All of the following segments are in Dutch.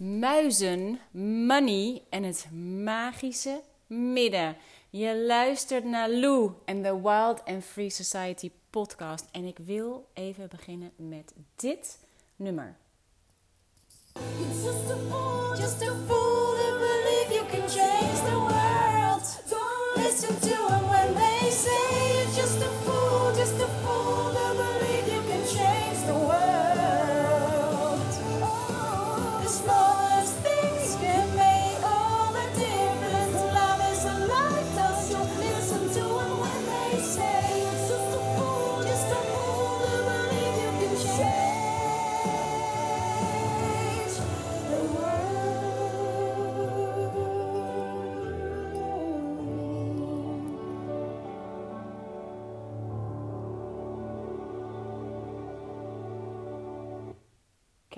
muizen, money en het magische midden. Je luistert naar Lou en de Wild and Free Society podcast. En ik wil even beginnen met dit nummer. Just a fool, to believe you can change the world. Don't listen to them when they say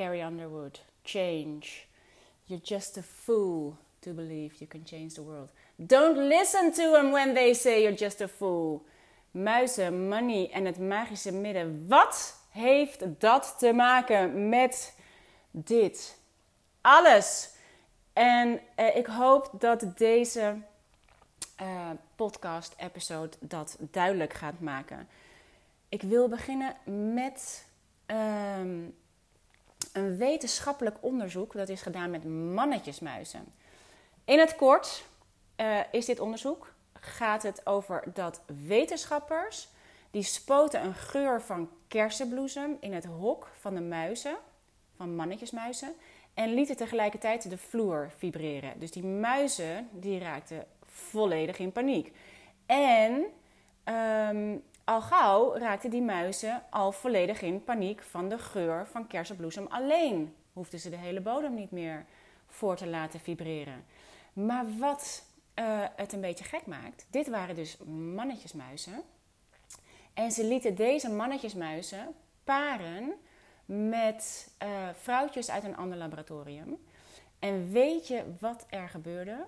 Carrie Underwood, change. You're just a fool to believe you can change the world. Don't listen to them when they say you're just a fool. Muizen, money en het magische midden. Wat heeft dat te maken met dit? Alles. En eh, ik hoop dat deze eh, podcast-episode dat duidelijk gaat maken. Ik wil beginnen met ehm, een wetenschappelijk onderzoek dat is gedaan met mannetjesmuizen. In het kort eh, is dit onderzoek gaat het over dat wetenschappers die spoten een geur van kersenbloesem in het hok van de muizen, van mannetjesmuizen, en lieten tegelijkertijd de vloer vibreren. Dus die muizen die raakten volledig in paniek. En ehm, al gauw raakten die muizen al volledig in paniek van de geur van kersenbloesem alleen. Hoefden ze de hele bodem niet meer voor te laten vibreren. Maar wat eh, het een beetje gek maakt, dit waren dus mannetjesmuizen. En ze lieten deze mannetjesmuizen paren met eh, vrouwtjes uit een ander laboratorium. En weet je wat er gebeurde?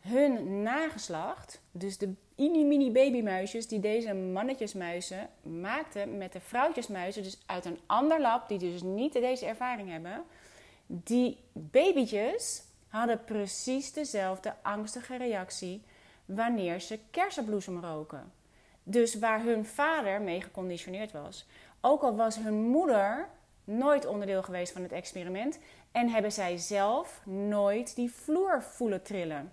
Hun nageslacht, dus de mini-mini babymuisjes die deze mannetjesmuizen maakten met de vrouwtjesmuizen, dus uit een ander lab, die dus niet deze ervaring hebben, die babytjes hadden precies dezelfde angstige reactie wanneer ze kersenbloesem roken. Dus waar hun vader mee geconditioneerd was. Ook al was hun moeder nooit onderdeel geweest van het experiment en hebben zij zelf nooit die vloer voelen trillen.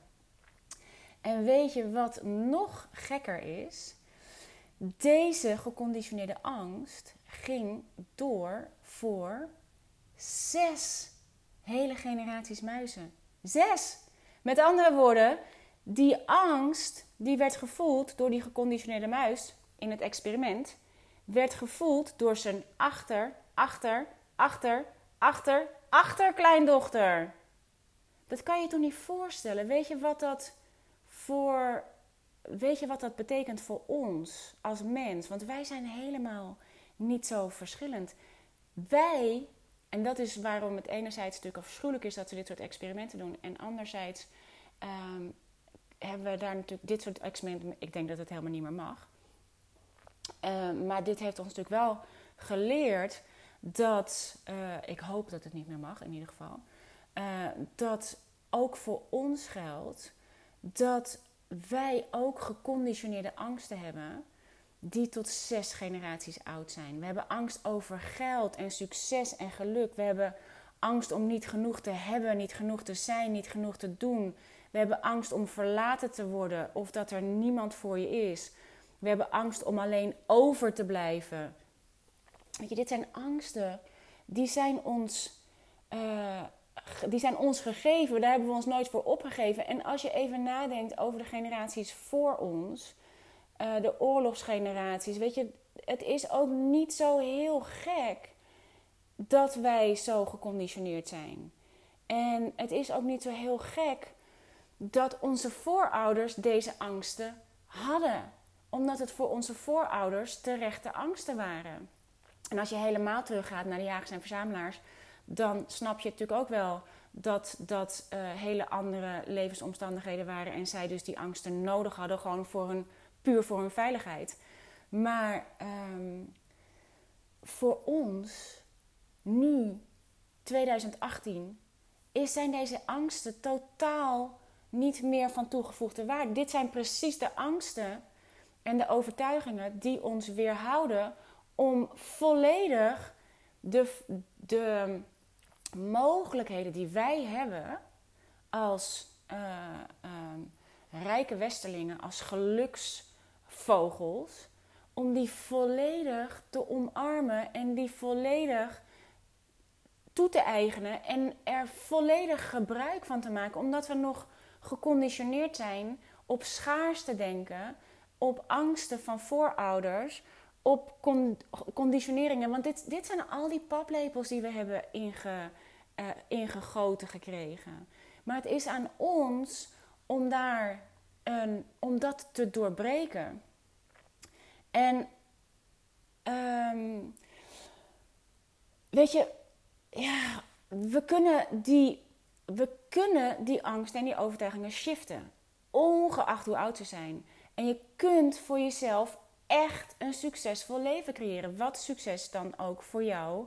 En weet je wat nog gekker is? Deze geconditioneerde angst ging door voor zes hele generaties muizen. Zes! Met andere woorden, die angst die werd gevoeld door die geconditioneerde muis in het experiment, werd gevoeld door zijn achter, achter, achter, achter, achterkleindochter. Dat kan je toch niet voorstellen? Weet je wat dat voor. Weet je wat dat betekent voor ons als mens? Want wij zijn helemaal niet zo verschillend. Wij, en dat is waarom het enerzijds natuurlijk afschuwelijk is dat we dit soort experimenten doen, en anderzijds ehm, hebben we daar natuurlijk dit soort experimenten. Ik denk dat het helemaal niet meer mag. Ehm, maar dit heeft ons natuurlijk wel geleerd dat, eh, ik hoop dat het niet meer mag in ieder geval, eh, dat ook voor ons geldt dat wij ook geconditioneerde angsten hebben die tot zes generaties oud zijn. We hebben angst over geld en succes en geluk. We hebben angst om niet genoeg te hebben, niet genoeg te zijn, niet genoeg te doen. We hebben angst om verlaten te worden of dat er niemand voor je is. We hebben angst om alleen over te blijven. Weet je, dit zijn angsten die zijn ons, uh, die zijn ons gegeven. Daar hebben we ons nooit voor opgegeven. En als je even nadenkt over de generaties voor ons, uh, de oorlogsgeneraties, weet je, het is ook niet zo heel gek dat wij zo geconditioneerd zijn. En het is ook niet zo heel gek dat onze voorouders deze angsten hadden. Omdat het voor onze voorouders terechte angsten waren. En als je helemaal teruggaat naar de jagers en verzamelaars, dan snap je natuurlijk ook wel dat dat uh, hele andere levensomstandigheden waren en zij dus die angsten nodig hadden, gewoon voor hun, puur voor hun veiligheid. Maar um, voor ons, nu, 2018, is, zijn deze angsten totaal niet meer van toegevoegde waarde. Dit zijn precies de angsten en de overtuigingen die ons weerhouden om volledig de, de mogelijkheden die wij hebben als uh, rijke westerlingen, als geluksvogels, om die volledig te omarmen en die volledig toe te eigenen en er volledig gebruik van te maken, omdat we nog geconditioneerd zijn op schaars te denken, op angsten van voorouders, op conditioneringen. Want dit, dit zijn al die paplepels die we hebben uh, ingegoten gekregen. Maar het is aan ons om, daar een, om dat te doorbreken. En um, weet je, ja, we kunnen die, we kunnen die angst en die overtuigingen shiften. Ongeacht hoe oud ze zijn. En je kunt voor jezelf echt een succesvol leven creëren. Wat succes dan ook voor jou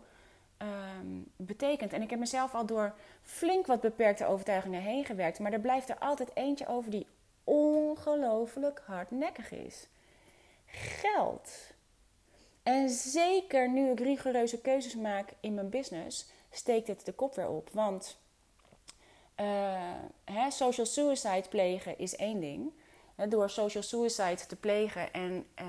ehm, betekent. En ik heb mezelf al door flink wat beperkte overtuigingen heen gewerkt. Maar er blijft er altijd eentje over die ongelooflijk hardnekkig is. Geld. En zeker nu ik rigoureuze keuzes maak in mijn business, steekt het de kop weer op. Want uh, hè, social suicide plegen is één ding. Door social suicide te plegen en uh,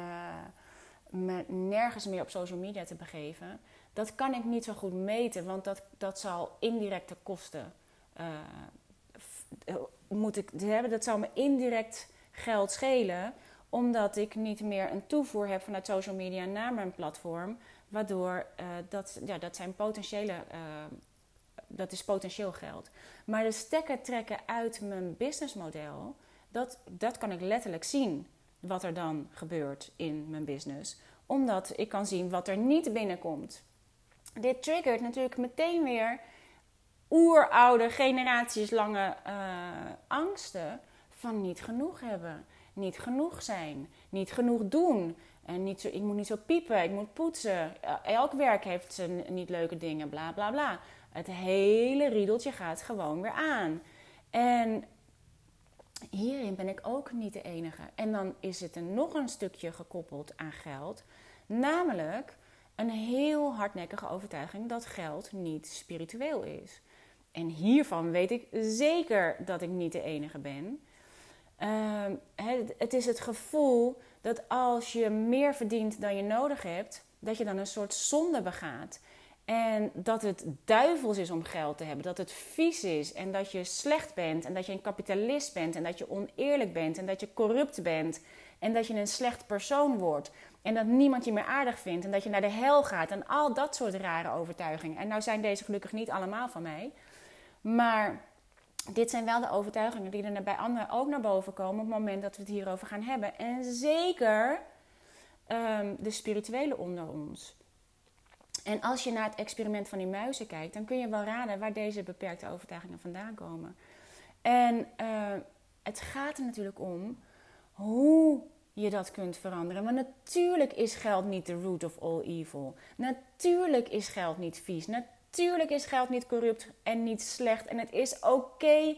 me nergens meer op social media te begeven, dat kan ik niet zo goed meten, want dat, dat zal indirecte kosten uh, moet ik hebben. Dat zou me indirect geld schelen, omdat ik niet meer een toevoer heb vanuit social media naar mijn platform. Waardoor uh, dat, ja, dat zijn potentiële. Dat is potentieel geld. Maar de stekker trekken uit mijn businessmodel, dat, dat kan ik letterlijk zien wat er dan gebeurt in mijn business. Omdat ik kan zien wat er niet binnenkomt. Dit triggert natuurlijk meteen weer oeroude, generaties lange uh, angsten van niet genoeg hebben niet genoeg zijn, niet genoeg doen. En niet zo, ik moet niet zo piepen, ik moet poetsen. Elk werk heeft zijn niet leuke dingen, bla bla bla. Het hele riedeltje gaat gewoon weer aan. En hierin ben ik ook niet de enige. En dan is het er nog een stukje gekoppeld aan geld. Namelijk een heel hardnekkige overtuiging dat geld niet spiritueel is. En hiervan weet ik zeker dat ik niet de enige ben. Ehm, het is het gevoel dat als je meer verdient dan je nodig hebt, dat je dan een soort zonde begaat. En dat het duivels is om geld te hebben, dat het vies is en dat je slecht bent en dat je een kapitalist bent en dat je oneerlijk bent en dat je corrupt bent en dat je een slecht persoon wordt en dat niemand je meer aardig vindt en dat je naar de hel gaat en al dat soort rare overtuigingen. En nou zijn deze gelukkig niet allemaal van mij, maar dit zijn wel de overtuigingen die er bij anderen ook naar boven komen op het moment dat we het hierover gaan hebben. En zeker um, de spirituele onder ons. En als je naar het experiment van die muizen kijkt, dan kun je wel raden waar deze beperkte overtuigingen vandaan komen. En uh, het gaat er natuurlijk om hoe je dat kunt veranderen. Want natuurlijk is geld niet de root of all evil. Natuurlijk is geld niet vies. Tuurlijk is geld niet corrupt en niet slecht. En het is oké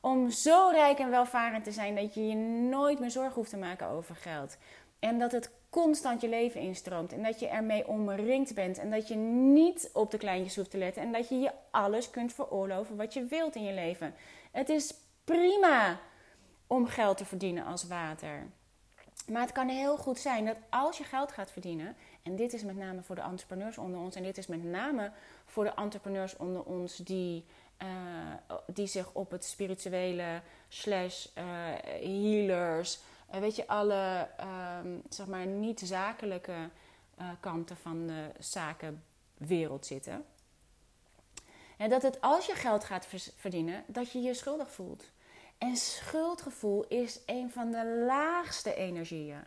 om zo rijk en welvarend te zijn dat je je nooit meer zorgen hoeft te maken over geld. En dat het constant je leven instroomt. En dat je ermee omringd bent. En dat je niet op de kleintjes hoeft te letten. En dat je je alles kunt veroorloven wat je wilt in je leven. Het is prima om geld te verdienen als water. Maar het kan heel goed zijn dat als je geld gaat verdienen, en dit is met name voor de entrepreneurs onder ons, en dit is met name voor de entrepreneurs onder ons die, uh, die zich op het spirituele slash uh, healers, weet je, alle um, zeg maar niet zakelijke kanten van de zakenwereld zitten. En dat het als je geld gaat verdienen, dat je je schuldig voelt. En schuldgevoel is een van de laagste energieën.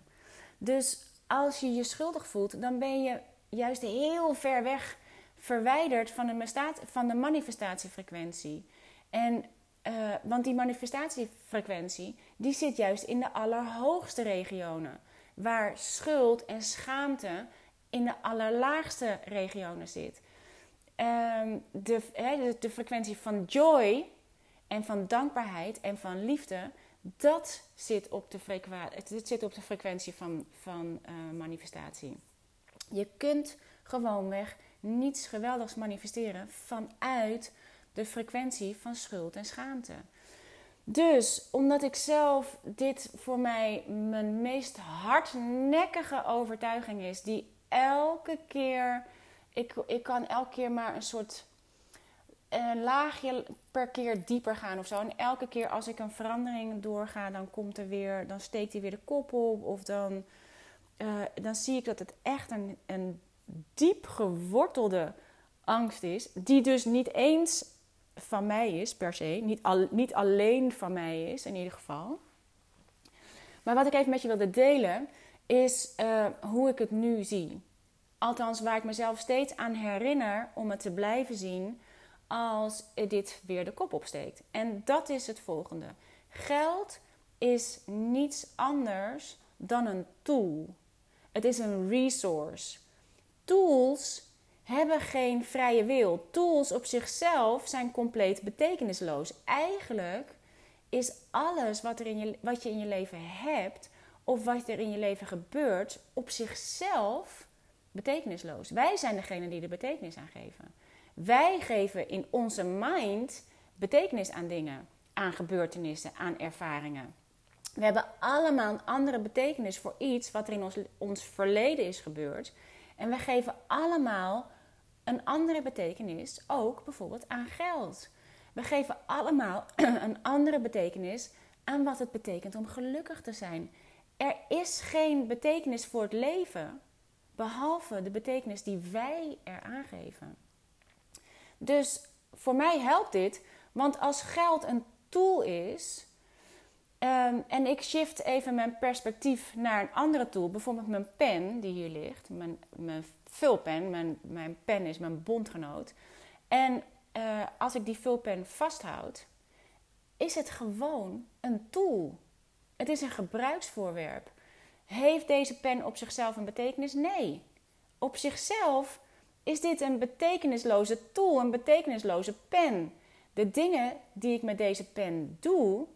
Dus als je je schuldig voelt, dan ben je juist heel ver weg verwijderd van de, van de manifestatiefrequentie. En, uh, want die manifestatiefrequentie die zit juist in de allerhoogste regionen. Waar schuld en schaamte in de allerlaagste regionen zit. ehm, de, de, frequentie van joy en van dankbaarheid en van liefde, dat zit op de, zit op de frequentie van, van uh, manifestatie. Je kunt gewoonweg niets geweldigs manifesteren vanuit de frequentie van schuld en schaamte. Dus omdat ik zelf dit voor mij mijn meest hardnekkige overtuiging is, die elke keer, ik, ik kan elke keer maar een soort laagje per keer dieper gaan of zo. En elke keer als ik een verandering doorga, dan komt er weer, dan steekt hij weer de kop op. Of dan, uh, dan zie ik dat het echt een, een diep gewortelde angst is. Die dus niet eens van mij is, per se. Niet, al, niet alleen van mij is, in ieder geval. Maar wat ik even met je wilde delen, is uh, hoe ik het nu zie. Althans, waar ik mezelf steeds aan herinner om het te blijven zien als dit weer de kop opsteekt. En dat is het volgende: geld is niets anders dan een tool. Het is een resource. Tools hebben geen vrije wil. Tools op zichzelf zijn compleet betekenisloos. Eigenlijk is alles wat, er in je, wat je in je leven hebt of wat er in je leven gebeurt op zichzelf betekenisloos. Wij zijn degene die de betekenis aan geven. Wij geven in onze mind betekenis aan dingen, aan gebeurtenissen, aan ervaringen. We hebben allemaal een andere betekenis voor iets wat er in ons, ons verleden is gebeurd. En we geven allemaal een andere betekenis, ook bijvoorbeeld aan geld. We geven allemaal een andere betekenis aan wat het betekent om gelukkig te zijn. Er is geen betekenis voor het leven, behalve de betekenis die wij er aangeven. Dus voor mij helpt dit, want als geld een tool is. Ehm, en ik shift even mijn perspectief naar een andere tool, bijvoorbeeld mijn pen die hier ligt, mijn, mijn vulpen, mijn, mijn pen is mijn bondgenoot. En uh, als ik die vulpen vasthoud, is het gewoon een tool. Het is een gebruiksvoorwerp. Heeft deze pen op zichzelf een betekenis? Nee. Op zichzelf is dit een betekenisloze tool, een betekenisloze pen. De dingen die ik met deze pen doe,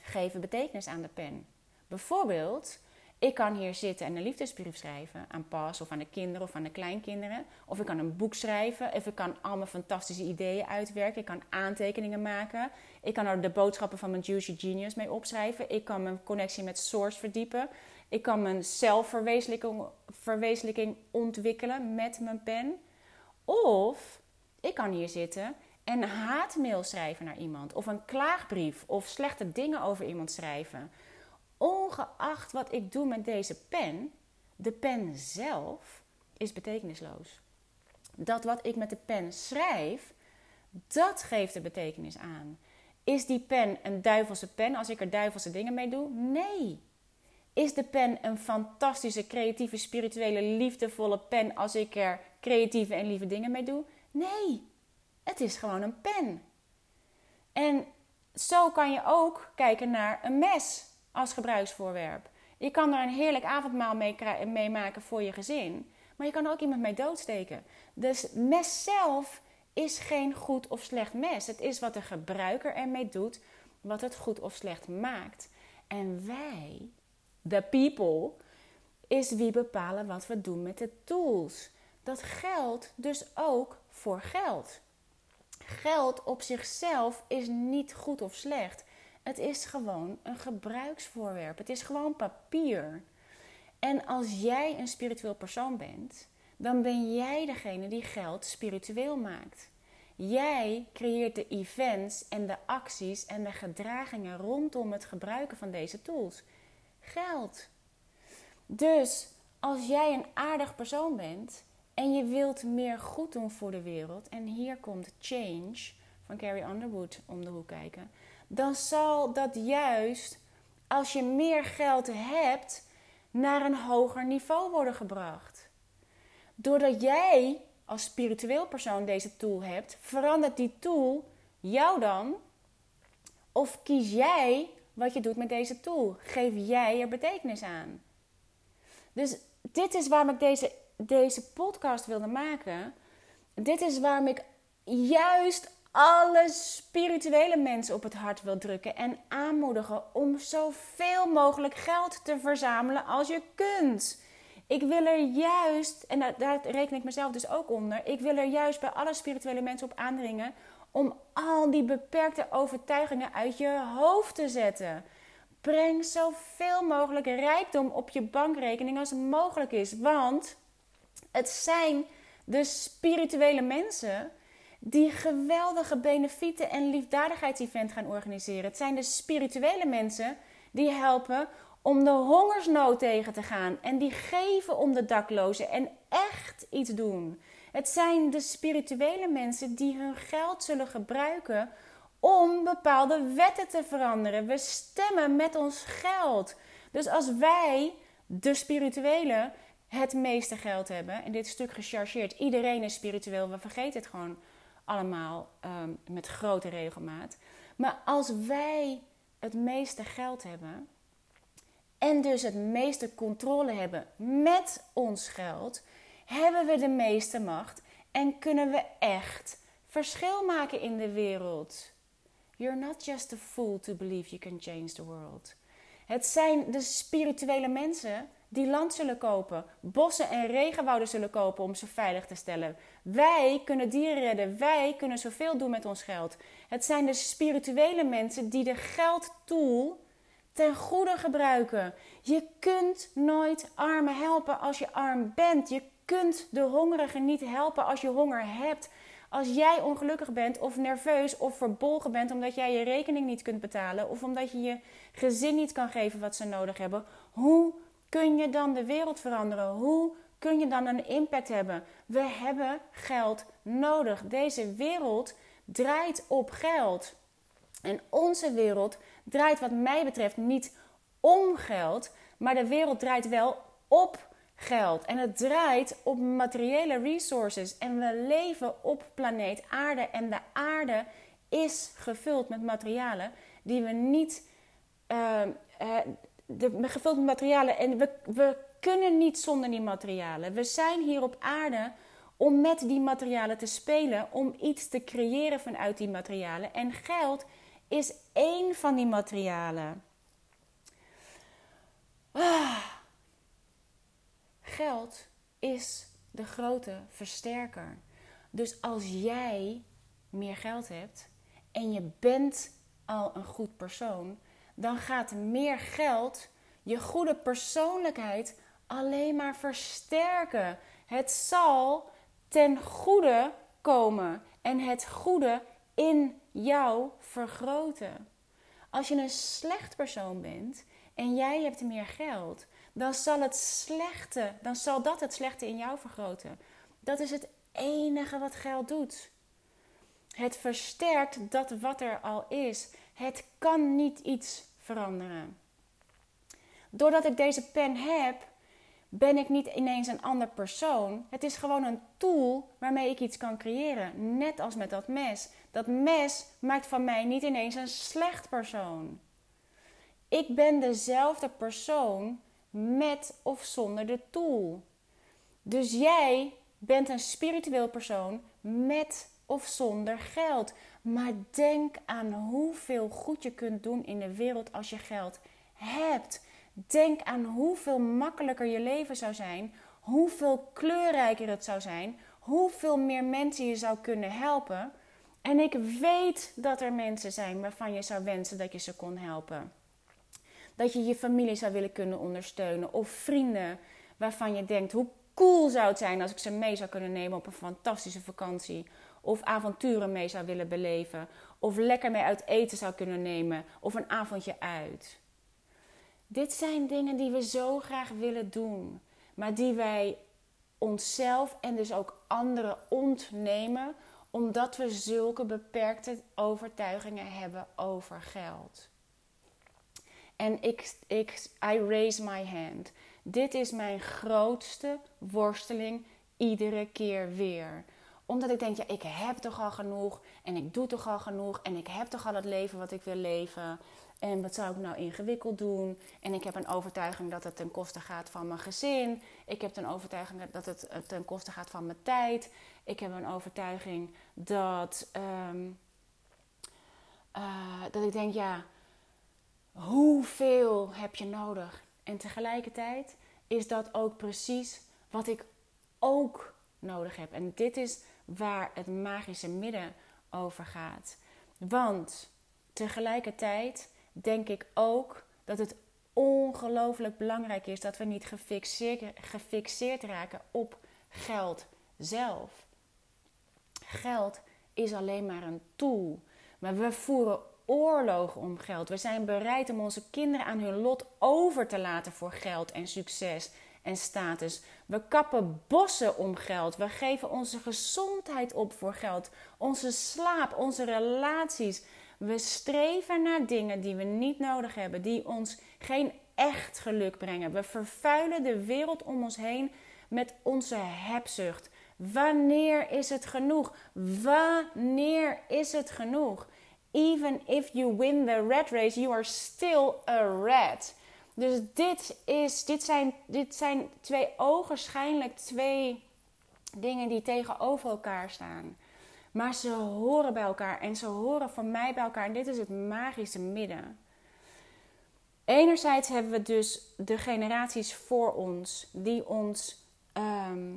geven betekenis aan de pen. Bijvoorbeeld, ik kan hier zitten en een liefdesbrief schrijven aan Pas of aan de kinderen of aan de kleinkinderen. Of ik kan een boek schrijven. Of ik kan al mijn fantastische ideeën uitwerken. Ik kan aantekeningen maken. Ik kan er de boodschappen van mijn Juicy Genius mee opschrijven. Ik kan mijn connectie met Source verdiepen. Ik kan mijn zelfverwezenlijking ontwikkelen met mijn pen. Of ik kan hier zitten en haatmail schrijven naar iemand. Of een klaagbrief. Of slechte dingen over iemand schrijven. Ongeacht wat ik doe met deze pen, de pen zelf is betekenisloos. Dat wat ik met de pen schrijf, dat geeft de betekenis aan. Is die pen een duivelse pen als ik er duivelse dingen mee doe? Nee. Is de pen een fantastische, creatieve, spirituele, liefdevolle pen als ik er creatieve en lieve dingen mee doe? Nee. Het is gewoon een pen. En zo kan je ook kijken naar een mes als gebruiksvoorwerp. Je kan er een heerlijk avondmaal mee, mee maken voor je gezin. Maar je kan er ook iemand mee doodsteken. Dus mes zelf is geen goed of slecht mes. Het is wat de gebruiker ermee doet, wat het goed of slecht maakt. En wij, the people, is wie bepalen wat we doen met de tools. Dat geldt dus ook voor geld. Geld op zichzelf is niet goed of slecht. Het is gewoon een gebruiksvoorwerp. Het is gewoon papier. En als jij een spiritueel persoon bent, dan ben jij degene die geld spiritueel maakt. Jij creëert de events en de acties en de gedragingen rondom het gebruiken van deze tools. Geld. Dus als jij een aardig persoon bent en je wilt meer goed doen voor de wereld, en hier komt Change van Carrie Underwood om de hoek kijken, dan zal dat juist, als je meer geld hebt, naar een hoger niveau worden gebracht. Doordat jij als spiritueel persoon deze tool hebt, verandert die tool jou dan? Of kies jij wat je doet met deze tool? Geef jij er betekenis aan? Dus dit is waarom ik deze, deze podcast wilde maken. dit is waarom ik juist alle spirituele mensen op het hart wil drukken en aanmoedigen om zoveel mogelijk geld te verzamelen als je kunt. Ik wil er juist, en daar, reken ik mezelf dus ook onder, ik wil er juist bij alle spirituele mensen op aandringen om al die beperkte overtuigingen uit je hoofd te zetten. Breng zoveel mogelijk rijkdom op je bankrekening als mogelijk is. Want het zijn de spirituele mensen die geweldige benefieten en liefdadigheidsevent gaan organiseren. Het zijn de spirituele mensen die helpen om de hongersnood tegen te gaan en die geven om de daklozen en echt iets doen. Het zijn de spirituele mensen die hun geld zullen gebruiken om bepaalde wetten te veranderen. We stemmen met ons geld. Dus als wij, de spirituele, het meeste geld hebben, en dit stuk gechargeerd, iedereen is spiritueel, we vergeten het gewoon allemaal um, met grote regelmaat. Maar als wij het meeste geld hebben en dus het meeste controle hebben met ons geld, hebben we de meeste macht en kunnen we echt verschil maken in de wereld. You're not just a fool to believe you can change the world. Het zijn de spirituele mensen die land zullen kopen, bossen en regenwouden zullen kopen om ze veilig te stellen. Wij kunnen dieren redden, wij kunnen zoveel doen met ons geld. Het zijn de spirituele mensen die de geldtool ten goede gebruiken. Je kunt nooit armen helpen als je arm bent. Je kunt de hongerigen niet helpen als je honger hebt. Als jij ongelukkig bent of nerveus of verbolgen bent omdat jij je rekening niet kunt betalen of omdat je je gezin niet kan geven wat ze nodig hebben, hoe kun je dan de wereld veranderen? Hoe kun je dan een impact hebben? We hebben geld nodig. Deze wereld draait op geld. En onze wereld draait, wat mij betreft, niet om geld, maar de wereld draait wel op geld. En het draait op materiële resources. En we leven op planeet Aarde. En de aarde is gevuld met materialen die we niet. Uh, uh, de, gevuld met materialen. En we, we kunnen niet zonder die materialen. We zijn hier op aarde om met die materialen te spelen, om iets te creëren vanuit die materialen. En geld is één van die materialen. Ah. Geld is de grote versterker. Dus als jij meer geld hebt en je bent al een goed persoon, dan gaat meer geld je goede persoonlijkheid alleen maar versterken. Het zal ten goede komen en het goede in jou vergroten. Als je een slecht persoon bent en jij hebt meer geld, dan zal het slechte, dan zal dat het slechte in jou vergroten. Dat is het enige wat geld doet. Het versterkt dat wat er al is. Het kan niet iets veranderen. Doordat ik deze pen heb, ben ik niet ineens een ander persoon. Het is gewoon een tool waarmee ik iets kan creëren. Net als met dat mes. Dat mes maakt van mij niet ineens een slecht persoon. Ik ben dezelfde persoon met of zonder de tool. Dus jij bent een spiritueel persoon met of zonder geld. Maar denk aan hoeveel goed je kunt doen in de wereld als je geld hebt. Denk aan hoeveel makkelijker je leven zou zijn, hoeveel kleurrijker het zou zijn, hoeveel meer mensen je zou kunnen helpen. En ik weet dat er mensen zijn waarvan je zou wensen dat je ze kon helpen. Dat je je familie zou willen kunnen ondersteunen of vrienden waarvan je denkt hoe cool zou het zijn als ik ze mee zou kunnen nemen op een fantastische vakantie of avonturen mee zou willen beleven of lekker mee uit eten zou kunnen nemen of een avondje uit. Dit zijn dingen die we zo graag willen doen, maar die wij onszelf en dus ook anderen ontnemen omdat we zulke beperkte overtuigingen hebben over geld. En ik, ik, I raise my hand. Dit is mijn grootste worsteling iedere keer weer Omdat ik denk, ja, ik heb toch al genoeg. En ik doe toch al genoeg. En ik heb toch al het leven wat ik wil leven. En wat zou ik nou ingewikkeld doen? En ik heb een overtuiging dat het ten koste gaat van mijn gezin. Ik heb een overtuiging dat het ten koste gaat van mijn tijd. Ik heb een overtuiging dat, ehm, eh, dat ik denk, ja, hoeveel heb je nodig? En tegelijkertijd is dat ook precies wat ik ook nodig heb. En dit is waar het magische midden over gaat. Want tegelijkertijd denk ik ook dat het ongelooflijk belangrijk is dat we niet gefixeerd, gefixeerd raken op geld zelf. Geld is alleen maar een tool. Maar we voeren oorlogen om geld. We zijn bereid om onze kinderen aan hun lot over te laten voor geld en succes en status. We kappen bossen om geld. We geven onze gezondheid op voor geld. Onze slaap, onze relaties. We streven naar dingen die we niet nodig hebben, die ons geen echt geluk brengen. We vervuilen de wereld om ons heen met onze hebzucht. Wanneer is het genoeg? Wanneer is het genoeg? Even if you win the rat race, you are still a rat. Dus dit, is, dit, zijn, dit zijn twee ogenschijnlijk twee dingen die tegenover elkaar staan. Maar ze horen bij elkaar en ze horen van mij bij elkaar. En dit is het magische midden. Enerzijds hebben we dus de generaties voor ons die ons ehm,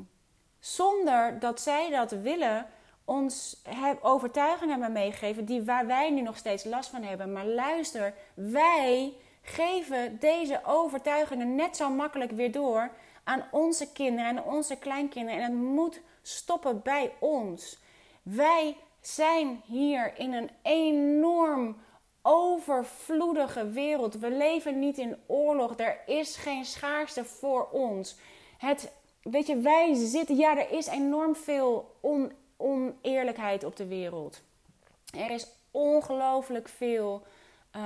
zonder dat zij dat willen, ons overtuigingen hebben meegegeven die waar wij nu nog steeds last van hebben. Maar luister, wij geven deze overtuigingen net zo makkelijk weer door aan onze kinderen en onze kleinkinderen. En het moet stoppen bij ons. Wij zijn hier in een enorm overvloedige wereld. We leven niet in oorlog. Er is geen schaarste voor ons. Het, weet je, wij zitten. Ja, er is enorm veel on, oneerlijkheid op de wereld. Er is ongelooflijk veel uh,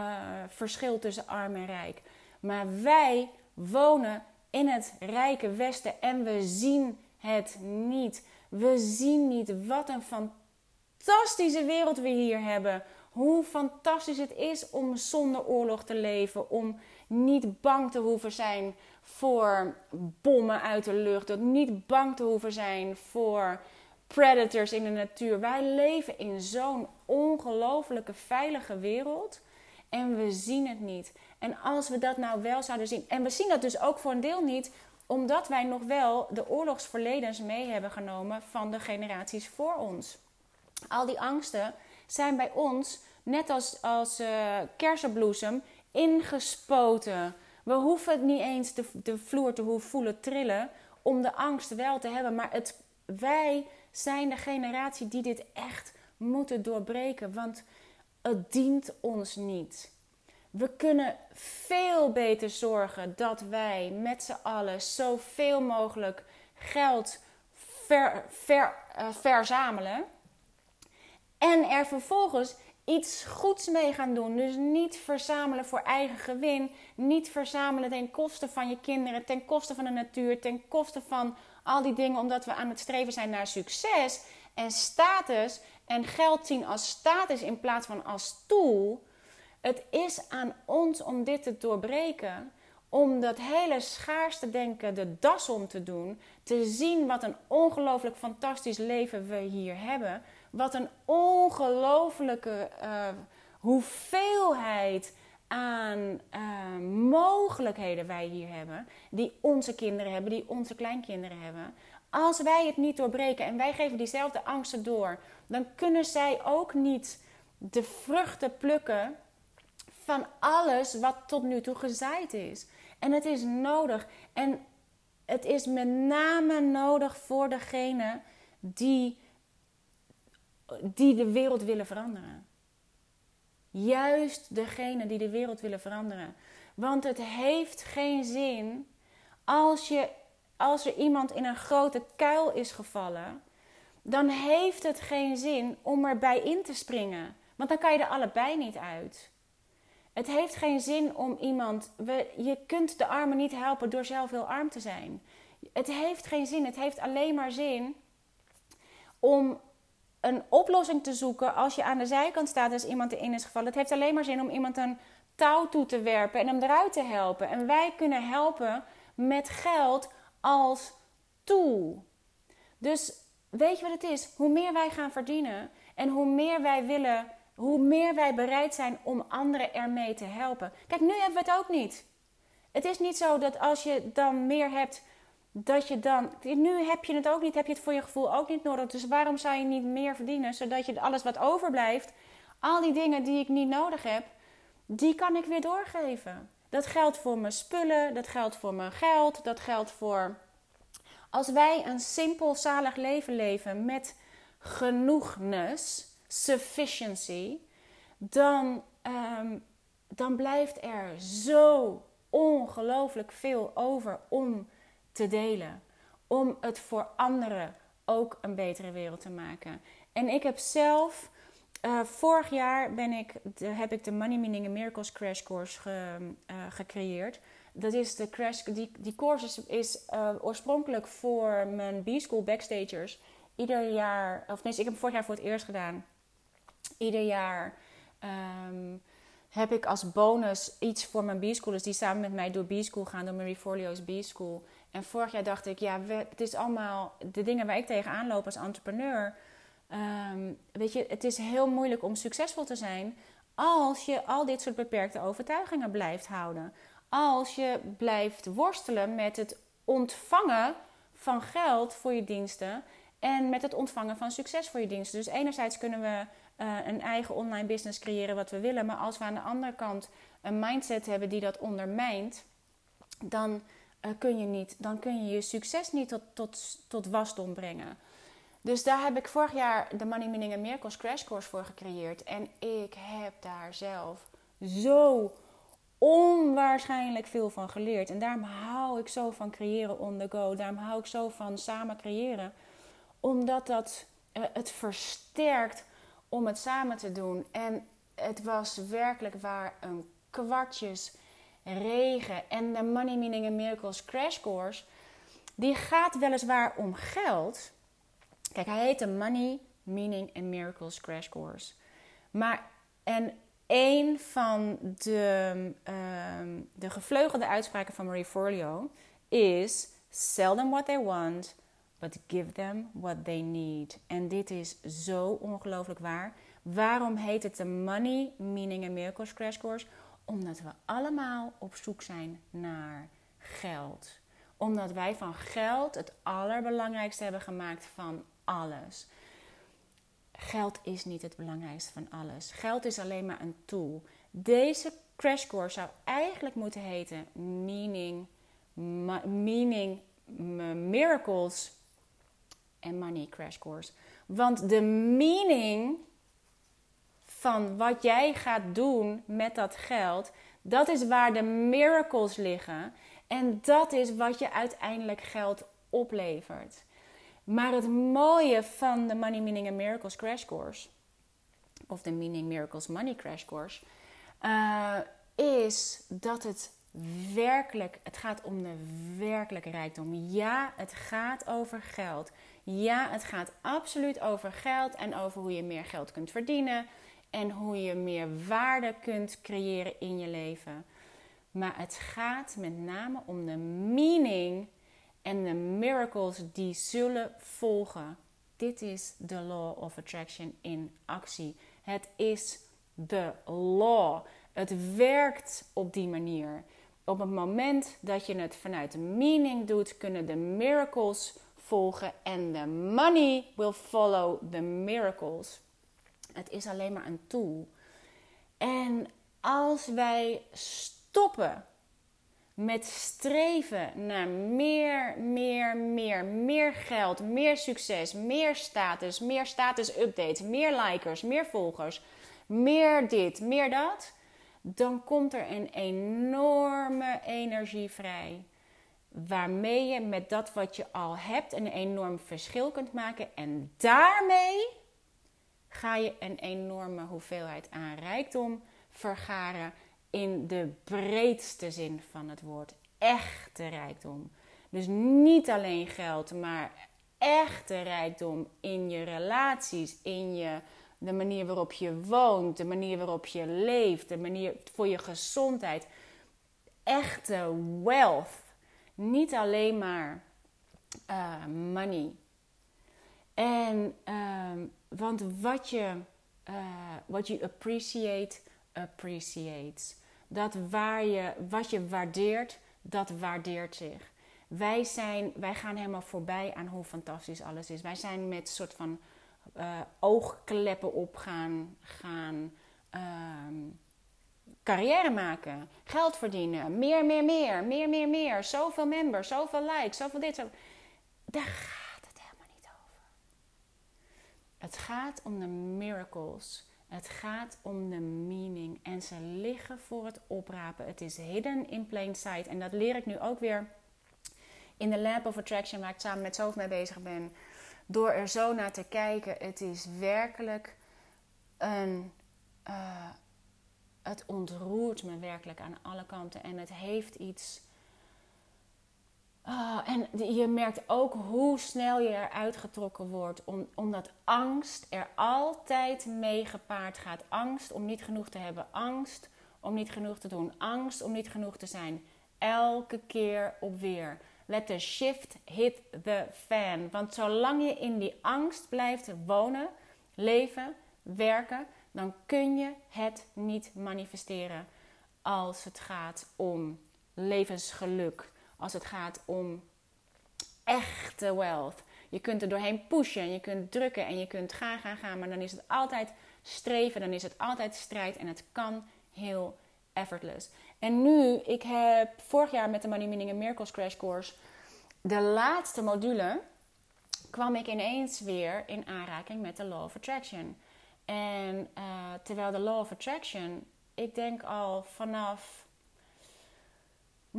verschil tussen arm en rijk. Maar wij wonen in het rijke Westen en we zien het niet. We zien niet wat een fantastische wereld we hier hebben. Hoe fantastisch het is om zonder oorlog te leven. Om niet bang te hoeven zijn voor bommen uit de lucht. Niet bang te hoeven zijn voor predators in de natuur. Wij leven in zo'n ongelofelijke veilige wereld. En we zien het niet. En als we dat nou wel zouden zien. En we zien dat dus ook voor een deel niet, omdat wij nog wel de oorlogsverledens mee hebben genomen van de generaties voor ons. Al die angsten zijn bij ons, net als, als uh, kersenbloesem, ingespoten. We hoeven het niet eens de, de vloer te hoeven voelen trillen om de angst wel te hebben. Maar het, wij zijn de generatie die dit echt moeten doorbreken. Want dient ons niet. We kunnen veel beter zorgen dat wij met z'n allen zoveel mogelijk geld uh, verzamelen. En er vervolgens iets goeds mee gaan doen. Dus niet verzamelen voor eigen gewin. Niet verzamelen ten koste van je kinderen, ten koste van de natuur, ten koste van al die dingen, omdat we aan het streven zijn naar succes en status en geld zien als status in plaats van als tool. Het is aan ons om dit te doorbreken. Om dat hele schaarste denken de das om te doen. Te zien wat een ongelooflijk fantastisch leven we hier hebben. Wat een ongelooflijke uh, hoeveelheid aan uh, mogelijkheden wij hier hebben. Die onze kinderen hebben, die onze kleinkinderen hebben. Als wij het niet doorbreken en wij geven diezelfde angsten door, dan kunnen zij ook niet de vruchten plukken van alles wat tot nu toe gezaaid is. En het is nodig. En het is met name nodig voor degene die, die de wereld willen veranderen. Juist degene die de wereld willen veranderen. Want het heeft geen zin als, je, als er iemand in een grote kuil is gevallen, dan heeft het geen zin om erbij in te springen. Want dan kan je er allebei niet uit. Het heeft geen zin om iemand. Je kunt de armen niet helpen door zelf heel arm te zijn. Het heeft geen zin. Het heeft alleen maar zin om een oplossing te zoeken als je aan de zijkant staat als iemand erin is gevallen. Het heeft alleen maar zin om iemand een touw toe te werpen en hem eruit te helpen. En wij kunnen helpen met geld als tool. Dus weet je wat het is? Hoe meer wij gaan verdienen en hoe meer wij willen, hoe meer wij bereid zijn om anderen ermee te helpen. Kijk, nu hebben we het ook niet. Het is niet zo dat als je dan meer hebt, dat je dan. Nu heb je het ook niet, heb je het voor je gevoel ook niet nodig. Dus waarom zou je niet meer verdienen, zodat je alles wat overblijft, al die dingen die ik niet nodig heb, die kan ik weer doorgeven. Dat geldt voor mijn spullen, dat geldt voor mijn geld, dat geldt voor. Als wij een simpel, zalig leven leven met genoegness, sufficiency, dan, um, dan blijft er zo ongelooflijk veel over om te delen. Om het voor anderen ook een betere wereld te maken. En ik heb zelf, uh, vorig jaar ben ik, heb ik de Money Meaning and Miracles Crash Course ge, uh, gecreëerd. Dat is de crash, die, die course is, uh, oorspronkelijk voor mijn B-School Backstagers. Ieder jaar, of nee, ik heb hem vorig jaar voor het eerst gedaan. Ieder jaar um, heb ik als bonus iets voor mijn B-schoolers die samen met mij door B-school gaan, door Marie Forleo's B-school. En vorig jaar dacht ik, ja, het is allemaal de dingen waar ik tegenaan loop als entrepreneur. Um, weet je, het is heel moeilijk om succesvol te zijn als je al dit soort beperkte overtuigingen blijft houden. Als je blijft worstelen met het ontvangen van geld voor je diensten en met het ontvangen van succes voor je diensten. Dus enerzijds kunnen we uh, een eigen online business creëren wat we willen, maar als we aan de andere kant een mindset hebben die dat ondermijnt, dan uh, kun je niet, dan kun je je succes niet tot, tot, tot wasdom brengen. Dus daar heb ik vorig jaar de Money Meaning and Miracles Crash Course voor gecreëerd. En ik heb daar zelf zo onwaarschijnlijk veel van geleerd. En daarom hou ik zo van creëren on the go. Daarom hou ik zo van samen creëren. Omdat dat uh, het versterkt om het samen te doen. En het was werkelijk waar een kwartjes regen. En de Money Meaning and Miracles Crash Course, die gaat weliswaar om geld. Kijk, hij heet de Money Meaning and Miracles Crash Course. Maar, en een van de, um, de gevleugelde uitspraken van Marie Forleo is: Sell them what they want, but give them what they need. En dit is zo ongelooflijk waar. Waarom heet het de Money Meaning and Miracles Crash Course? Omdat we allemaal op zoek zijn naar geld. Omdat wij van geld het allerbelangrijkste hebben gemaakt van alles. Geld is niet het belangrijkste van alles. Geld is alleen maar een tool. Deze crash course zou eigenlijk moeten heten Meaning, meaning Miracles en Money Crash Course. Want de meaning van wat jij gaat doen met dat geld, dat is waar de miracles liggen. En dat is wat je uiteindelijk geld oplevert. Maar het mooie van de Money Meaning and Miracles Crash Course, of de Meaning Miracles Money Crash Course, uh, is dat het werkelijk, het gaat om de werkelijke rijkdom. Ja, het gaat over geld. Ja, het gaat absoluut over geld en over hoe je meer geld kunt verdienen en hoe je meer waarde kunt creëren in je leven. Maar het gaat met name om de meaning en de miracles die zullen volgen. Dit is de law of attraction in actie. Het is de law. Het werkt op die manier. Op het moment dat je het vanuit de meaning doet, kunnen de miracles volgen en de money will follow the miracles. Het is alleen maar een tool. En als wij stoppen met streven naar meer, meer, meer, meer geld, meer succes, meer status, meer status updates, meer likers, meer volgers, meer dit, meer dat, dan komt er een enorme energie vrij. Waarmee je met dat wat je al hebt een enorm verschil kunt maken. En daarmee ga je een enorme hoeveelheid aan rijkdom vergaren in de breedste zin van het woord. Echte rijkdom. Dus niet alleen geld, maar echte rijkdom in je relaties, in je, de manier waarop je woont, de manier waarop je leeft, de manier voor je gezondheid. Echte wealth. Niet alleen maar uh, money. En, uh, want wat je, uh, wat je appreciate, appreciates. Dat waar je, wat je waardeert, dat waardeert zich. Wij, zijn, wij gaan helemaal voorbij aan hoe fantastisch alles is. Wij zijn met een soort van uh, oogkleppen op gaan, gaan uh, carrière maken. Geld verdienen. Meer, meer, meer. Meer, meer, meer. Zoveel members, zoveel likes, zoveel dit. Zoveel... Daar gaat het helemaal niet over. Het gaat om de miracles. Het gaat om de meaning. En ze liggen voor het oprapen. Het is hidden in plain sight. En dat leer ik nu ook weer in de Lab of Attraction, waar ik samen met Sof mee bezig ben. Door er zo naar te kijken. Het is werkelijk een. Uh, het ontroert me werkelijk aan alle kanten. En het heeft iets. Oh, en je merkt ook hoe snel je eruit getrokken wordt. Om, omdat angst er altijd mee gepaard gaat. Angst om niet genoeg te hebben. Angst om niet genoeg te doen. Angst om niet genoeg te zijn. Elke keer op weer. Let the shift hit the fan. Want zolang je in die angst blijft wonen, leven, werken, dan kun je het niet manifesteren als het gaat om levensgeluk, als het gaat om echte wealth. Je kunt er doorheen pushen, je kunt drukken en je kunt gaan, gaan, gaan, maar dan is het altijd streven, dan is het altijd strijd en het kan heel effortless. En nu, ik heb vorig jaar met de Money Meaning and Miracles Crash Course, de laatste module, kwam ik ineens weer in aanraking met de Law of Attraction. En uh, terwijl de Law of Attraction, ik denk al vanaf,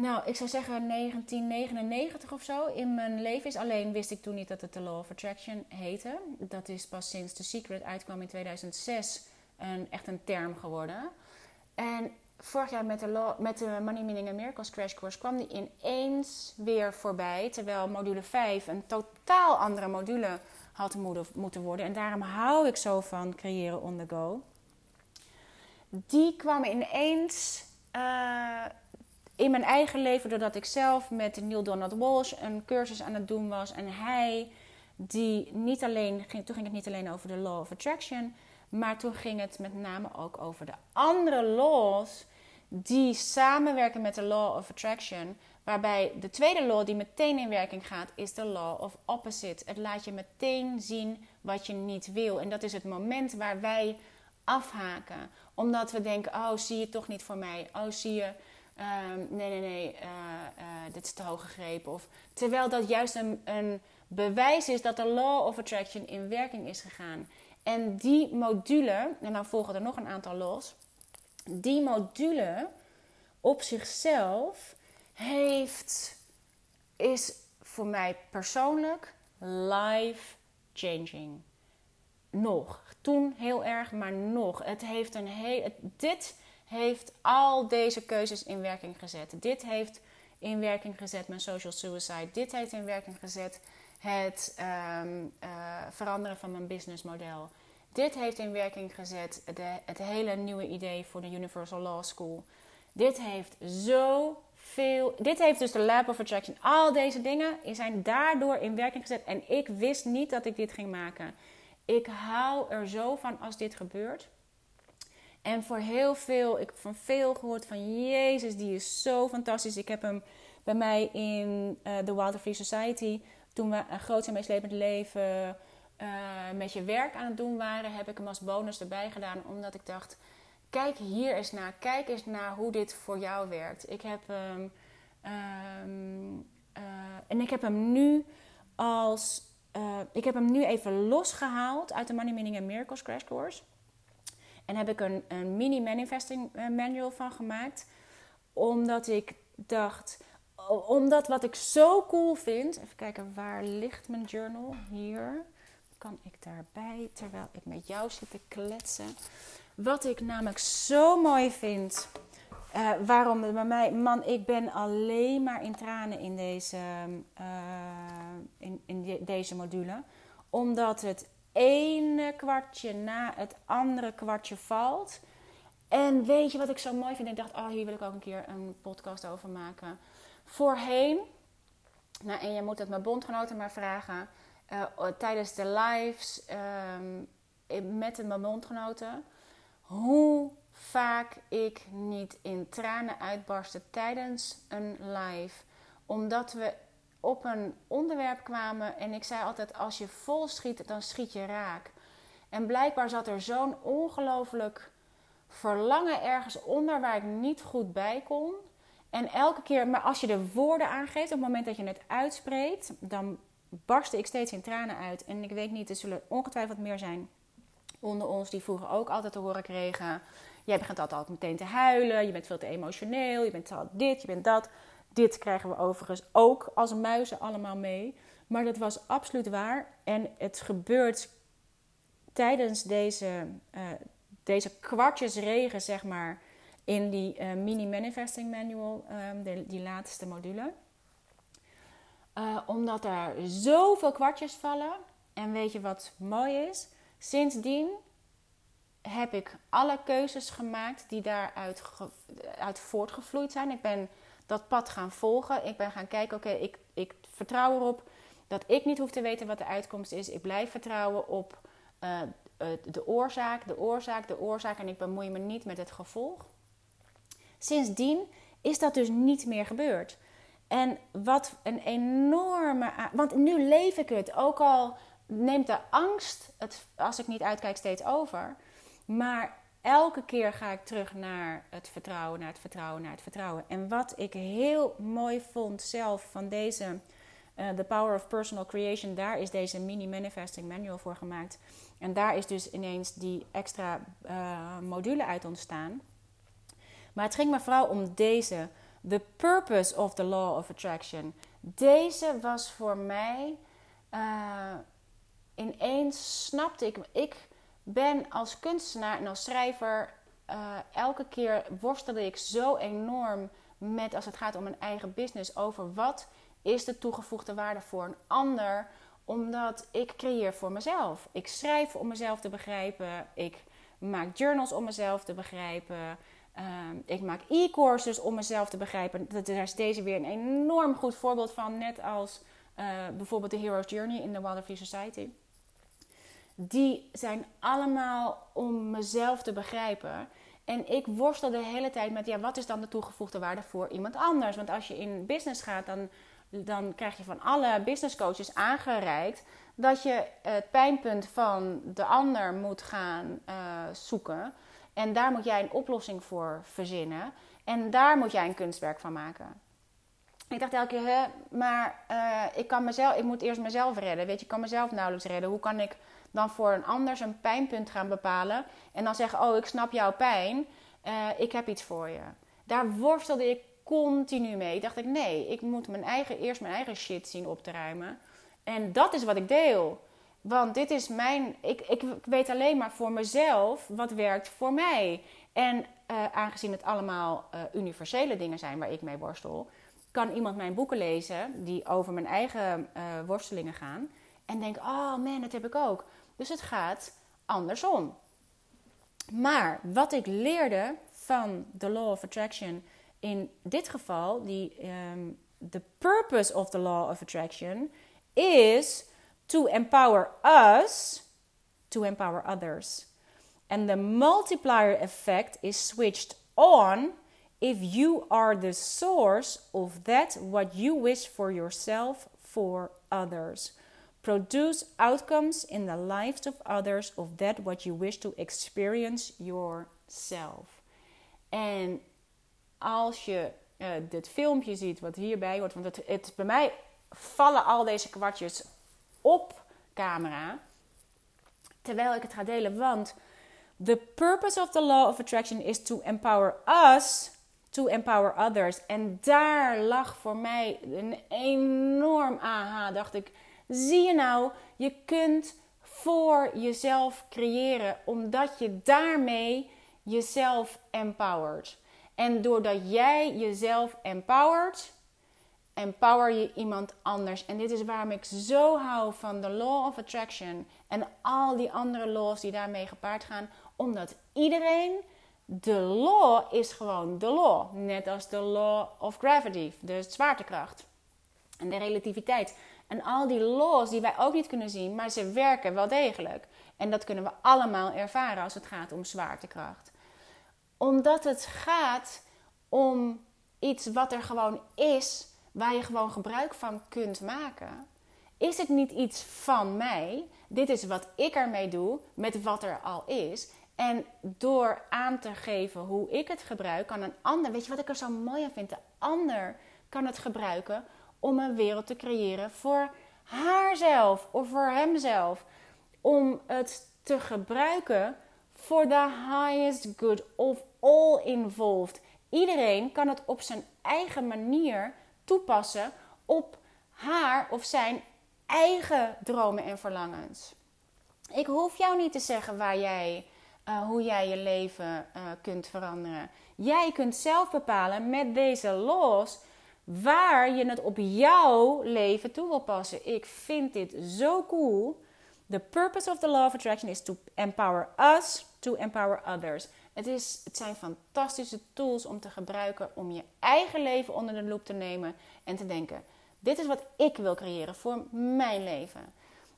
nou, ik zou zeggen 1999 of zo in mijn leven is. Alleen wist ik toen niet dat het de Law of Attraction heette. Dat is pas sinds The Secret uitkwam in 2006 een, echt een term geworden. En vorig jaar met de, met de Money Meaning and Miracles Crash Course kwam die ineens weer voorbij. Terwijl module 5 een totaal andere module had moeten worden. En daarom hou ik zo van creëren on the go. Die kwam ineens uh, in mijn eigen leven doordat ik zelf met Neil Donald Walsh een cursus aan het doen was. En hij, die niet alleen, ging, toen ging het niet alleen over de Law of Attraction maar toen ging het met name ook over de andere laws die samenwerken met de Law of Attraction. Waarbij de tweede law die meteen in werking gaat, is de Law of Opposite. Het laat je meteen zien wat je niet wil. En dat is het moment waar wij afhaken. Omdat we denken, oh zie je toch niet voor mij. Oh zie je, um, nee nee nee, uh, uh, dit is te hoog gegrepen. Of, terwijl dat juist een, een bewijs is dat de Law of Attraction in werking is gegaan. En die module, en dan volgen er nog een aantal los. Die module op zichzelf heeft, is voor mij persoonlijk life changing. Nog. Toen heel erg, maar nog. Het heeft een heel, dit heeft al deze keuzes in werking gezet. Dit heeft in werking gezet mijn social suicide. Dit heeft in werking gezet het um, uh, veranderen van mijn businessmodel. Dit heeft in werking gezet de, het hele nieuwe idee voor de Universal Law School. Dit heeft zoveel. Dit heeft dus de Lab of Attraction. Al deze dingen zijn daardoor in werking gezet. En ik wist niet dat ik dit ging maken. Ik hou er zo van als dit gebeurt. En voor heel veel, ik heb van veel gehoord van Jezus, die is zo fantastisch. Ik heb hem bij mij in uh, de Wilder Free Society toen we een groot en meeslepend leven uh, met je werk aan het doen waren, heb ik hem als bonus erbij gedaan. Omdat ik dacht, kijk hier eens naar. Kijk eens naar hoe dit voor jou werkt. Ik heb hem... Um, uh, en ik heb hem nu als... Ik heb hem nu even losgehaald uit de Money Meaning and Miracles Crash Course. En heb ik een, een mini manifesting manual van gemaakt. Omdat ik dacht omdat wat ik zo cool vind. Even kijken, waar ligt mijn journal? Hier kan ik daarbij, terwijl ik met jou zit te kletsen. Wat ik namelijk zo mooi vind. Uh, waarom het bij mij, man, ik ben alleen maar in tranen in deze, uh, in, in deze module. Omdat het ene kwartje na het andere kwartje valt. En weet je wat ik zo mooi vind? Ik dacht, oh, hier wil ik ook een keer een podcast over maken. Voorheen, nou, en je moet het mijn bondgenoten maar vragen. Uh, tijdens de lives um, met mijn bondgenoten. Hoe vaak ik niet in tranen uitbarstte tijdens een live. Omdat we op een onderwerp kwamen en ik zei altijd: als je vol schiet, dan schiet je raak. En blijkbaar zat er zo'n ongelooflijk verlangen ergens onder waar ik niet goed bij kon. En elke keer, maar als je de woorden aangeeft, op het moment dat je het uitspreekt, dan barstte ik steeds in tranen uit. En ik weet niet, er zullen ongetwijfeld meer zijn onder ons die vroeger ook altijd te horen kregen. Jij begint altijd meteen te huilen, je bent veel te emotioneel, je bent dit, je bent dat. Dit krijgen we overigens ook als muizen allemaal mee. Maar dat was absoluut waar. En het gebeurt tijdens deze, uh, deze kwartjesregen, zeg maar, in die uh, mini manifesting manual, um, die laatste module. Uh, omdat er zoveel kwartjes vallen. En weet je wat mooi is? Sindsdien heb ik alle keuzes gemaakt die daaruit uit voortgevloeid zijn. Ik ben dat pad gaan volgen. Ik ben gaan kijken, oké, ik, ik vertrouw erop dat ik niet hoef te weten wat de uitkomst is. Ik blijf vertrouwen op uh, de oorzaak, de oorzaak, de oorzaak. En ik bemoei me niet met het gevolg. Sindsdien is dat dus niet meer gebeurd. En wat een enorme. Want nu leef ik het. Ook al neemt de angst, het, als ik niet uitkijk, steeds over. Maar elke keer ga ik terug naar het vertrouwen, naar het vertrouwen, naar het vertrouwen. En wat ik heel mooi vond zelf van deze uh, The Power of Personal Creation, daar is deze mini manifesting manual voor gemaakt. En daar is dus ineens die extra uh, module uit ontstaan. Maar het ging me vooral om deze. The purpose of the law of attraction. Deze was voor mij. Uh, ineens snapte ik. Ik ben als kunstenaar en als schrijver. Uh, elke keer worstelde ik zo enorm met als het gaat om een eigen business. Over wat is de toegevoegde waarde voor een ander. Omdat ik creëer voor mezelf. Ik schrijf om mezelf te begrijpen. Ik maak journals om mezelf te begrijpen. Ehm, ik maak e-courses om mezelf te begrijpen. Daar is deze weer een enorm goed voorbeeld van. Net als uh, bijvoorbeeld de Hero's Journey in de Wilder Free Society. Die zijn allemaal om mezelf te begrijpen. En ik worstel de hele tijd met, ja, wat is dan de toegevoegde waarde voor iemand anders? Want als je in business gaat, dan, dan krijg je van alle business coaches aangereikt dat je het pijnpunt van de ander moet gaan uh, zoeken. En daar moet jij een oplossing voor verzinnen. En daar moet jij een kunstwerk van maken. Ik dacht elke keer, hè, maar uh, ik, kan mezelf, ik moet eerst mezelf redden. Weet je, ik kan mezelf nauwelijks redden. Hoe kan ik dan voor een ander zijn pijnpunt gaan bepalen? En dan zeggen, oh, ik snap jouw pijn. Uh, ik heb iets voor je. Daar worstelde ik continu mee. Dacht ik, nee, ik moet mijn eigen, eerst mijn eigen shit zien op te ruimen. En dat is wat ik deel. Want dit is mijn. Ik, ik weet alleen maar voor mezelf wat werkt voor mij. En uh, aangezien het allemaal uh, universele dingen zijn waar ik mee worstel, kan iemand mijn boeken lezen die over mijn eigen uh, worstelingen gaan. En denk: oh man, dat heb ik ook. Dus het gaat andersom. Maar wat ik leerde van the Law of Attraction in dit geval, die um, the purpose of the Law of Attraction is to empower us to empower others. And the multiplier effect is switched on if you are the source of that what you wish for yourself for others. Produce outcomes in the lives of others of that what you wish to experience yourself. En als je uh, dit filmpje ziet wat hierbij hoort, want het, het, bij mij vallen al deze kwartjes op camera. Terwijl ik het ga delen. Want the purpose of the law of attraction is to empower us to empower others. En daar lag voor mij een enorm aha. Dacht ik, zie je nou, je kunt voor jezelf creëren, omdat je daarmee jezelf empowert. En doordat jij jezelf empowert, empower je iemand anders. En dit is waarom ik zo hou van de Law of Attraction en al die andere laws die daarmee gepaard gaan. Omdat iedereen, de law is gewoon de law. Net als de Law of Gravity, de zwaartekracht en de relativiteit. En al die laws die wij ook niet kunnen zien, maar ze werken wel degelijk. En dat kunnen we allemaal ervaren als het gaat om zwaartekracht. Omdat het gaat om iets wat er gewoon is, waar je gewoon gebruik van kunt maken. Is het niet iets van mij? Dit is wat ik ermee doe met wat er al is. En door aan te geven hoe ik het gebruik, kan een ander, weet je wat ik er zo mooi aan vind? De ander kan het gebruiken om een wereld te creëren voor haarzelf of voor hemzelf. Om het te gebruiken voor the highest good of all involved. Iedereen kan het op zijn eigen manier toepassen op haar of zijn eigen dromen en verlangens. Ik hoef jou niet te zeggen waar jij, uh, hoe jij je leven uh, kunt veranderen. Jij kunt zelf bepalen met deze laws waar je het op jouw leven toe wil passen. Ik vind dit zo cool. The purpose of the law of attraction is to empower us to empower others. Het, is, het zijn fantastische tools om te gebruiken om je eigen leven onder de loep te nemen en te denken: dit is wat ik wil creëren voor mijn leven.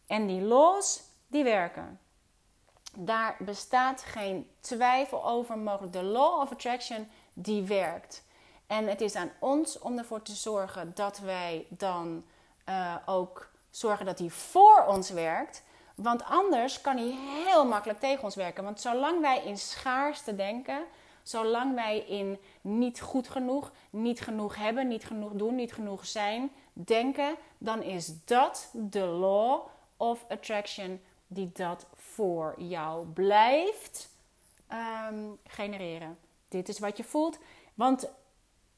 En die laws, die werken. Daar bestaat geen twijfel over mogelijk. De law of attraction, die werkt. En het is aan ons om ervoor te zorgen dat wij dan uh, ook zorgen dat die voor ons werkt. Want anders kan hij heel makkelijk tegen ons werken. Want zolang wij in schaarste denken, zolang wij in niet goed genoeg, niet genoeg hebben, niet genoeg doen, niet genoeg zijn denken, dan is dat de law of attraction die dat voor jou blijft um, genereren. Dit is wat je voelt. Want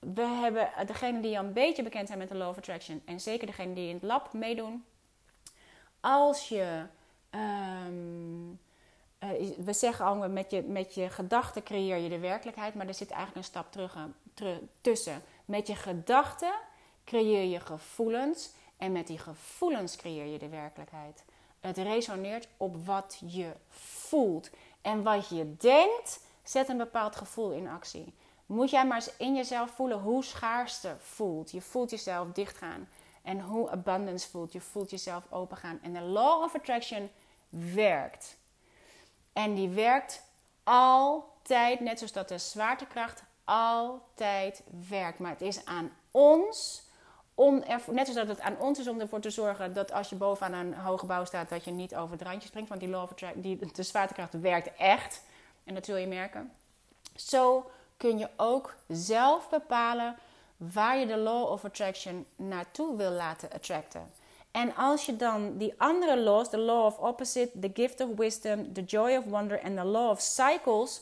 we hebben degenen die al een beetje bekend zijn met de Law of Attraction, en zeker degenen die in het lab meedoen. Als je, um, uh, we zeggen al, met je, met je gedachten creëer je de werkelijkheid, maar er zit eigenlijk een stap terug, terug, tussen. Met je gedachten creëer je gevoelens en met die gevoelens creëer je de werkelijkheid. Het resoneert op wat je voelt. En wat je denkt, zet een bepaald gevoel in actie moet jij maar eens in jezelf voelen hoe schaarste voelt. Je voelt jezelf dichtgaan. En hoe abundance voelt. Je voelt jezelf opengaan. En de law of attraction werkt. En die werkt altijd, net zoals dat de zwaartekracht altijd werkt. Maar het is aan ons om net zoals dat het aan ons is om ervoor te zorgen dat als je bovenaan een hoge bouw staat, dat je niet over het randje springt. Want die law of attraction, die, de zwaartekracht werkt echt. En dat zul je merken. Zo kun je ook zelf bepalen waar je de law of attraction naartoe wil laten attracten. En als je dan die andere laws, de law of opposite, the gift of wisdom, the joy of wonder en de law of cycles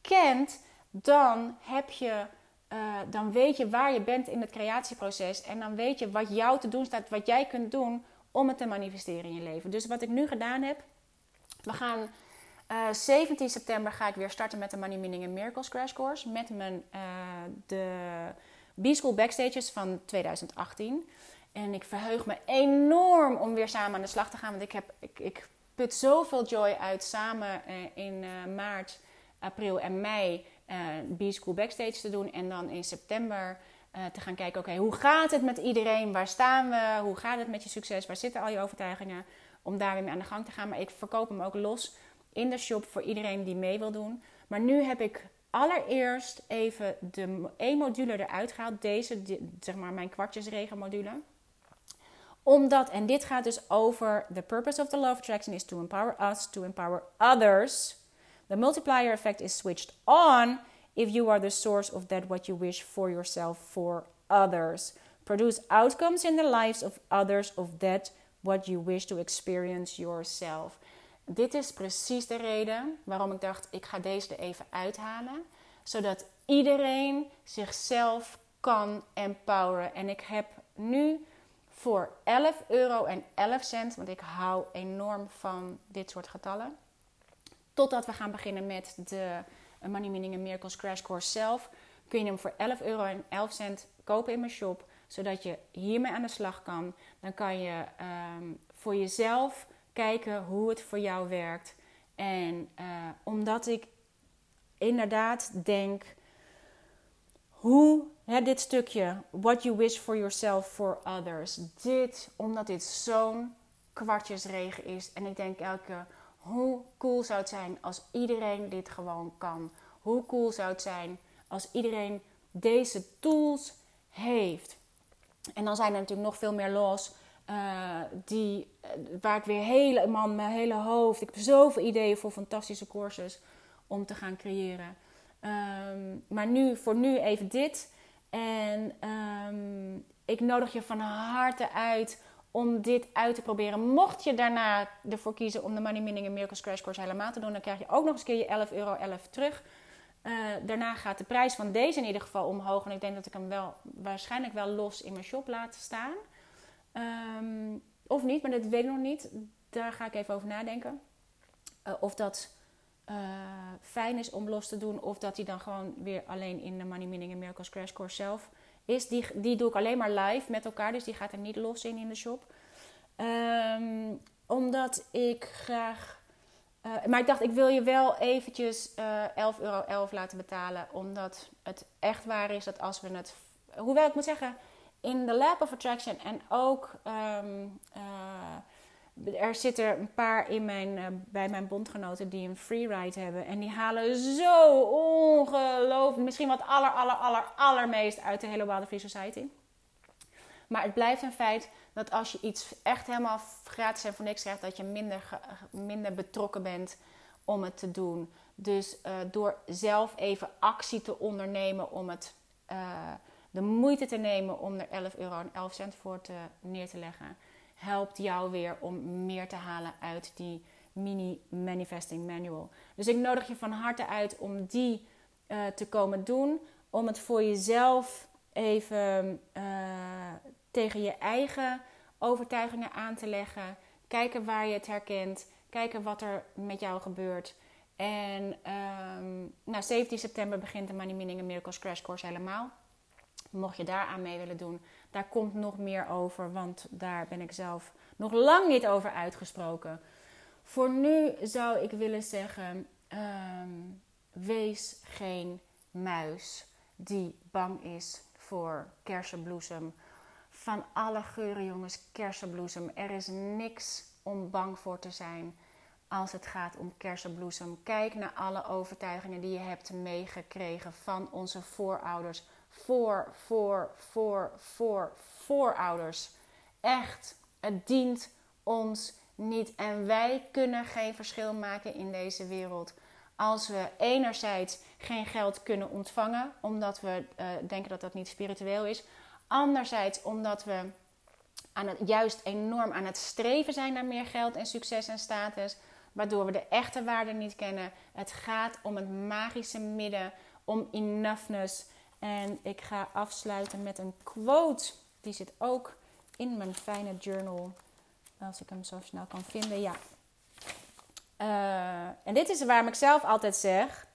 kent, dan heb je, uh, dan weet je waar je bent in het creatieproces en dan weet je wat jou te doen staat, wat jij kunt doen om het te manifesteren in je leven. Dus wat ik nu gedaan heb, we gaan 17 eh, september ga ik weer starten met de Money Meaning and Miracles Crash Course. Met mijn, uh, de B-School Backstages van 2018. En ik verheug me enorm om weer samen aan de slag te gaan. Want ik, heb, ik, ik put zoveel joy uit samen uh, in maart, april en mei B-School Backstage te doen. En dan in september te gaan kijken, oké, hoe gaat het met iedereen? Waar staan we? Hoe gaat het met je succes? Waar zitten al je overtuigingen? Om daar weer mee aan de gang te gaan. Maar ik verkoop hem ook los in de shop voor iedereen die mee wil doen. Maar nu heb ik allereerst even de E-module eruit gehaald. Deze, zeg maar mijn kwartjesregenmodule. Omdat, en dit gaat dus over... The purpose of the Love Attraction is to empower us, to empower others. The multiplier effect is switched on if you are the source of that what you wish for yourself, for others. Produce outcomes in the lives of others of that what you wish to experience yourself. Dit is precies de reden waarom ik dacht: ik ga deze er even uithalen. Zodat iedereen zichzelf kan empoweren. En ik heb nu voor 11 euro en 11 cent, want ik hou enorm van dit soort getallen. Totdat we gaan beginnen met de Money Meaning and Miracles Crash Course zelf kun je hem voor 11 euro en 11 cent kopen in mijn shop. Zodat je hiermee aan de slag kan. Dan kan je ehm, voor jezelf kijken hoe het voor jou werkt. En uh, omdat ik inderdaad denk hoe hè, dit stukje, what you wish for yourself for others, dit, omdat dit zo'n kwartjesregen is. En ik denk elke hoe cool zou het zijn als iedereen dit gewoon kan? Hoe cool zou het zijn als iedereen deze tools heeft? En dan zijn er natuurlijk nog veel meer los. Uh, die, eh, waar ik weer helemaal mijn hele hoofd. Ik heb zoveel ideeën voor fantastische courses om te gaan creëren. Um, maar nu, voor nu even dit. En um, ik nodig je van harte uit om dit uit te proberen. Mocht je daarna ervoor kiezen om de Money Meaning en Miracles Crash Course helemaal te doen, dan krijg je ook nog eens keer je 11 euro 11 terug. Uh, daarna gaat de prijs van deze in ieder geval omhoog. En ik denk dat ik hem wel waarschijnlijk wel los in mijn shop laat staan. Um, of niet, maar dat weet ik nog niet. Daar ga ik even over nadenken. Uh, of dat uh, fijn is om los te doen. Of dat hij dan gewoon weer alleen in de Money Meaning en Miracles Crash Course zelf is. Die, die doe ik alleen maar live met elkaar. Dus die gaat er niet los in in de shop. Um, omdat ik graag... Uh, maar ik dacht, ik wil je wel eventjes uh, 11,11 euro 11 laten betalen. Omdat het echt waar is dat als we het... Hoewel ik moet zeggen, in de Lab of Attraction en ook... Um, er zitten een paar in mijn, uh, bij mijn bondgenoten die een freeride hebben. En die halen zo ongelooflijk, misschien wat aller, aller, aller, allermeest uit de hele Wild Free Society. Maar het blijft een feit dat als je iets echt helemaal gratis en voor niks krijgt, dat je minder, minder betrokken bent om het te doen. Dus uh, door zelf even actie te ondernemen om het, uh, de moeite te nemen om er 11 euro en 11 cent voor te, neer te leggen helpt jou weer om meer te halen uit die mini manifesting manual. Dus ik nodig je van harte uit om die uh, te komen doen. Om het voor jezelf even uh, tegen je eigen overtuigingen aan te leggen. Kijken waar je het herkent. Kijken wat er met jou gebeurt. En um, nou, 17 september begint de Money Meaning Miracles Crash Course helemaal. Mocht je daar aan mee willen doen, daar komt nog meer over, want daar ben ik zelf nog lang niet over uitgesproken. Voor nu zou ik willen zeggen: um, wees geen muis die bang is voor kersenbloesem. Van alle geuren, jongens, kersenbloesem. Er is niks om bang voor te zijn als het gaat om kersenbloesem. Kijk naar alle overtuigingen die je hebt meegekregen van onze voorouders, voor, voor, voor, voor, voorouders. Echt, het dient ons niet. En wij kunnen geen verschil maken in deze wereld. Als we enerzijds geen geld kunnen ontvangen, omdat we uh, denken dat dat niet spiritueel is. Anderzijds omdat we aan het, juist enorm aan het streven zijn naar meer geld en succes en status. Waardoor we de echte waarde niet kennen. Het gaat om het magische midden, om enoughness. En ik ga afsluiten met een quote. Die zit ook in mijn fijne journal. Als ik hem zo snel kan vinden. Ja. Uh, en dit is waarom ik zelf altijd zeg.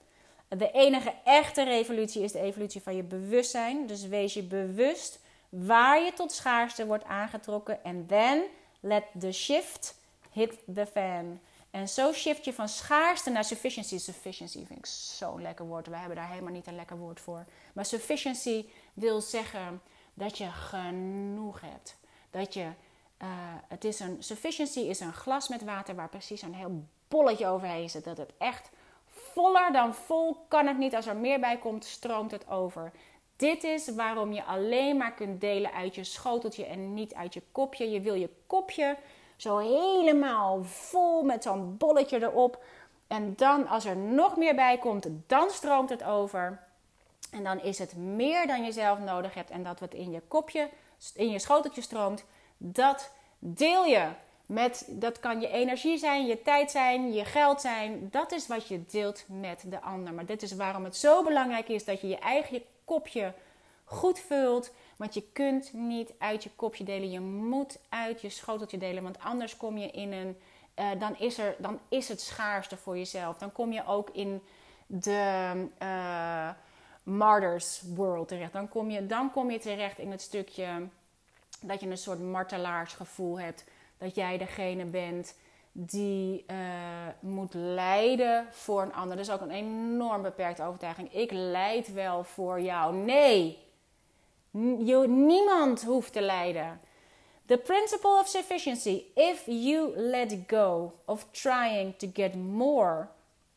De enige echte revolutie is de evolutie van je bewustzijn. Dus wees je bewust waar je tot schaarste wordt aangetrokken. En then let the shift hit the fan. En zo shift je van schaarste naar sufficiency. Sufficiency vind ik zo'n lekker woord. Wij hebben daar helemaal niet een lekker woord voor. Maar sufficiency wil zeggen dat je genoeg hebt. Dat je, uh, het is een, sufficiency is een glas met water waar precies een heel bolletje overheen zit. Dat het echt voller dan vol kan het niet. Als er meer bij komt, stroomt het over. Dit is waarom je alleen maar kunt delen uit je schoteltje en niet uit je kopje. Je wil je kopje zo helemaal vol met zo'n bolletje erop. En dan, als er nog meer bij komt, dan stroomt het over. En dan is het meer dan je zelf nodig hebt. En dat wat in je kopje, in je schoteltje stroomt, dat deel je. Met, dat kan je energie zijn, je tijd zijn, je geld zijn. Dat is wat je deelt met de ander. Maar dit is waarom het zo belangrijk is dat je je eigen kopje goed vult. Want je kunt niet uit je kopje delen. Je moet uit je schoteltje delen. Want anders kom je in een. Uh, dan, is er, dan is het schaarste voor jezelf. Dan kom je ook in de. Uh, martyrs world terecht. Dan kom, je, dan kom je terecht in het stukje dat je een soort martelaarsgevoel hebt. Dat jij degene bent die uh, moet lijden voor een ander. Dat is ook een enorm beperkte overtuiging. Ik leid wel voor jou. Nee, niemand hoeft te lijden. The principle of sufficiency. If you let go of trying to get more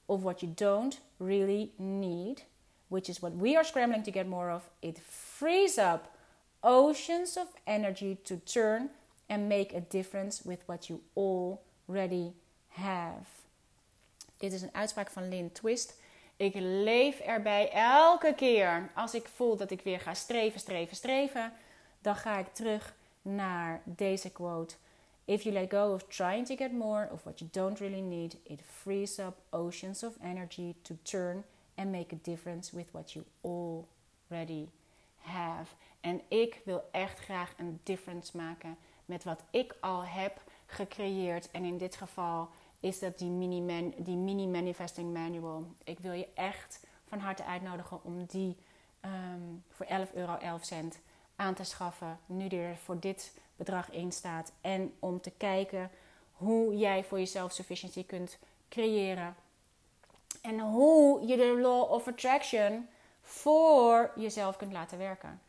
of what you don't really need, which is what we are scrambling to get more of, it frees up oceans of energy to turn and make a difference with what you already have. Dit is een uitspraak van Lynn Twist. Ik leef erbij elke keer als ik voel dat ik weer ga streven, streven, streven. Dan ga ik terug naar deze quote. If you let go of trying to get more of what you don't really need, it frees up oceans of energy to turn and make a difference with what you already have. En ik wil echt graag een difference maken met wat ik al heb gecreëerd. En in dit geval is dat die mini, man, die mini manifesting manual. Ik wil je echt van harte uitnodigen om die um, voor 11,11 euro 11 cent aan te schaffen. Nu er voor dit bedrag in staat. En om te kijken hoe jij voor jezelf sufficiency kunt creëren. En hoe je de law of attraction voor jezelf kunt laten werken.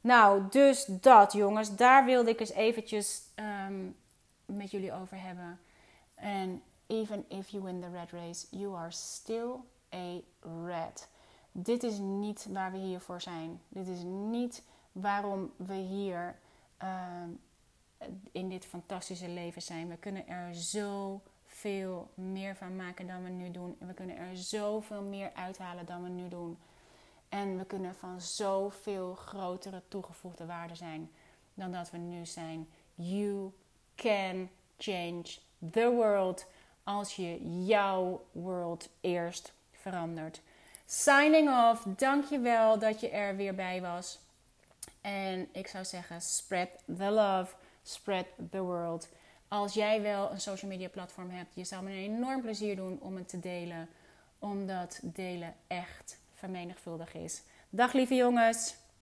Nou, dus dat jongens, daar wilde ik eens eventjes um, met jullie over hebben. En even if you win the red race, you are still a red. Dit is niet waar we hier voor zijn. Dit is niet waarom we hier uh, in dit fantastische leven zijn. We kunnen er zoveel meer van maken dan we nu doen. En we kunnen er zoveel meer uithalen dan we nu doen. En we kunnen van zoveel grotere toegevoegde waarde zijn dan dat we nu zijn. You can change the world als je jouw world eerst verandert. Signing off. Dankjewel dat je er weer bij was. En ik zou zeggen, spread the love, spread the world. Als jij wel een social media platform hebt, je zou me een enorm plezier doen om het te delen. Omdat delen echt vermenigvuldig is. Dag lieve jongens.